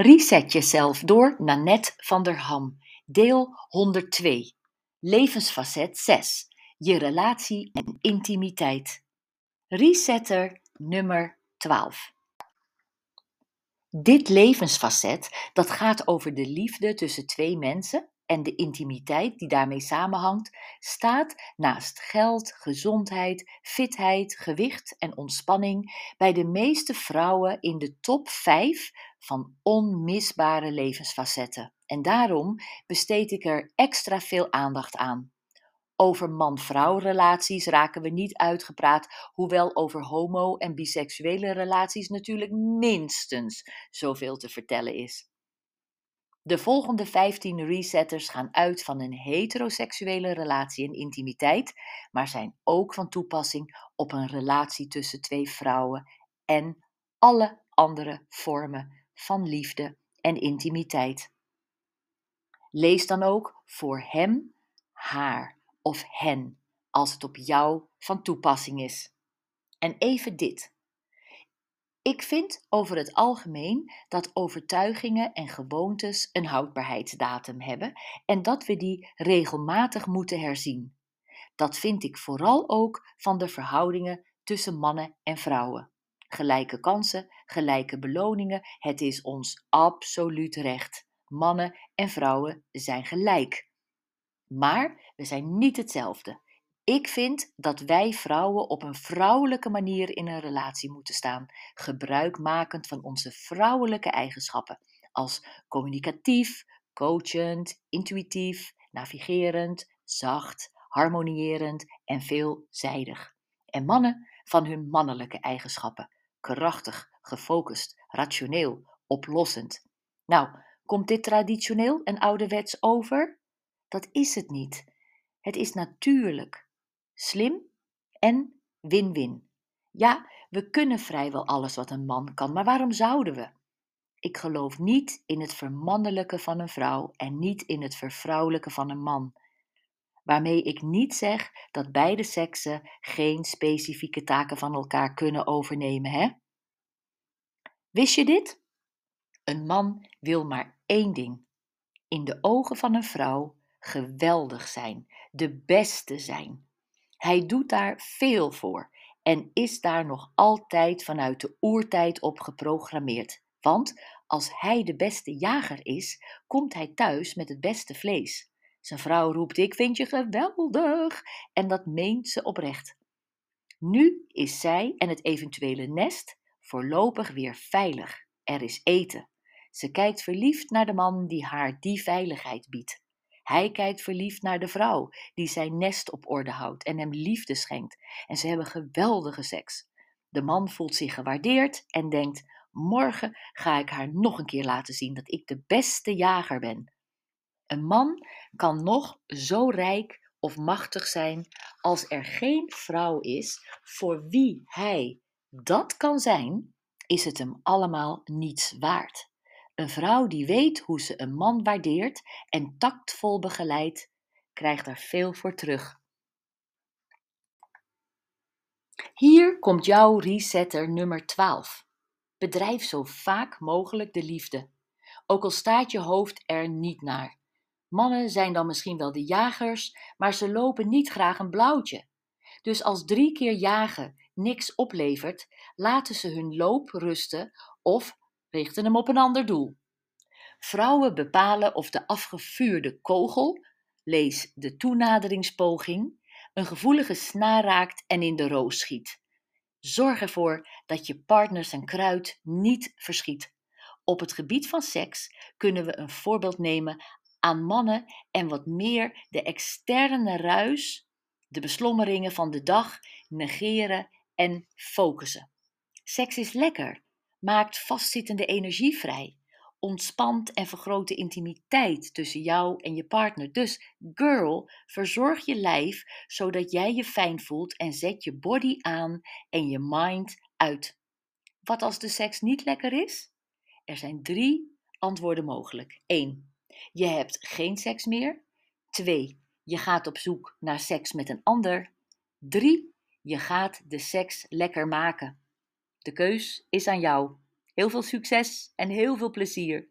Reset jezelf door Nanette van der Ham. Deel 102. Levensfacet 6. Je relatie en intimiteit. Resetter nummer 12. Dit levensfacet dat gaat over de liefde tussen twee mensen en de intimiteit die daarmee samenhangt, staat naast geld, gezondheid, fitheid, gewicht en ontspanning bij de meeste vrouwen in de top 5 van onmisbare levensfacetten. En daarom besteed ik er extra veel aandacht aan. Over man-vrouw relaties raken we niet uitgepraat, hoewel over homo- en biseksuele relaties natuurlijk minstens zoveel te vertellen is. De volgende 15 resetters gaan uit van een heteroseksuele relatie en intimiteit, maar zijn ook van toepassing op een relatie tussen twee vrouwen en alle andere vormen van liefde en intimiteit. Lees dan ook voor hem, haar of hen als het op jou van toepassing is. En even dit. Ik vind over het algemeen dat overtuigingen en gewoontes een houdbaarheidsdatum hebben en dat we die regelmatig moeten herzien. Dat vind ik vooral ook van de verhoudingen tussen mannen en vrouwen. Gelijke kansen, gelijke beloningen, het is ons absoluut recht. Mannen en vrouwen zijn gelijk. Maar we zijn niet hetzelfde. Ik vind dat wij vrouwen op een vrouwelijke manier in een relatie moeten staan, gebruikmakend van onze vrouwelijke eigenschappen, als communicatief, coachend, intuïtief, navigerend, zacht, harmonierend en veelzijdig. En mannen van hun mannelijke eigenschappen, krachtig, gefocust, rationeel, oplossend. Nou, komt dit traditioneel en ouderwets over? Dat is het niet. Het is natuurlijk, slim en win-win. Ja, we kunnen vrijwel alles wat een man kan, maar waarom zouden we? Ik geloof niet in het vermannelijke van een vrouw en niet in het vervrouwelijke van een man. Waarmee ik niet zeg dat beide seksen geen specifieke taken van elkaar kunnen overnemen, hè? Wist je dit? Een man wil maar één ding: in de ogen van een vrouw geweldig zijn, de beste zijn. Hij doet daar veel voor en is daar nog altijd vanuit de oertijd op geprogrammeerd. Want als hij de beste jager is, komt hij thuis met het beste vlees. Zijn vrouw roept: Ik vind je geweldig! En dat meent ze oprecht. Nu is zij en het eventuele nest voorlopig weer veilig. Er is eten. Ze kijkt verliefd naar de man die haar die veiligheid biedt. Hij kijkt verliefd naar de vrouw die zijn nest op orde houdt en hem liefde schenkt. En ze hebben geweldige seks. De man voelt zich gewaardeerd en denkt: Morgen ga ik haar nog een keer laten zien dat ik de beste jager ben. Een man kan nog zo rijk of machtig zijn als er geen vrouw is voor wie hij dat kan zijn, is het hem allemaal niets waard. Een vrouw die weet hoe ze een man waardeert en tactvol begeleidt, krijgt er veel voor terug. Hier komt jouw resetter nummer 12. Bedrijf zo vaak mogelijk de liefde, ook al staat je hoofd er niet naar. Mannen zijn dan misschien wel de jagers, maar ze lopen niet graag een blauwtje. Dus als drie keer jagen niks oplevert, laten ze hun loop rusten of richten hem op een ander doel. Vrouwen bepalen of de afgevuurde kogel, lees de toenaderingspoging, een gevoelige snaar raakt en in de roos schiet. Zorg ervoor dat je partner zijn kruid niet verschiet. Op het gebied van seks kunnen we een voorbeeld nemen aan mannen en wat meer de externe ruis, de beslommeringen van de dag negeren en focussen. Seks is lekker, maakt vastzittende energie vrij, ontspant en vergroot de intimiteit tussen jou en je partner. Dus, girl, verzorg je lijf zodat jij je fijn voelt en zet je body aan en je mind uit. Wat als de seks niet lekker is? Er zijn drie antwoorden mogelijk. 1. Je hebt geen seks meer. 2. Je gaat op zoek naar seks met een ander. 3. Je gaat de seks lekker maken. De keus is aan jou. Heel veel succes en heel veel plezier!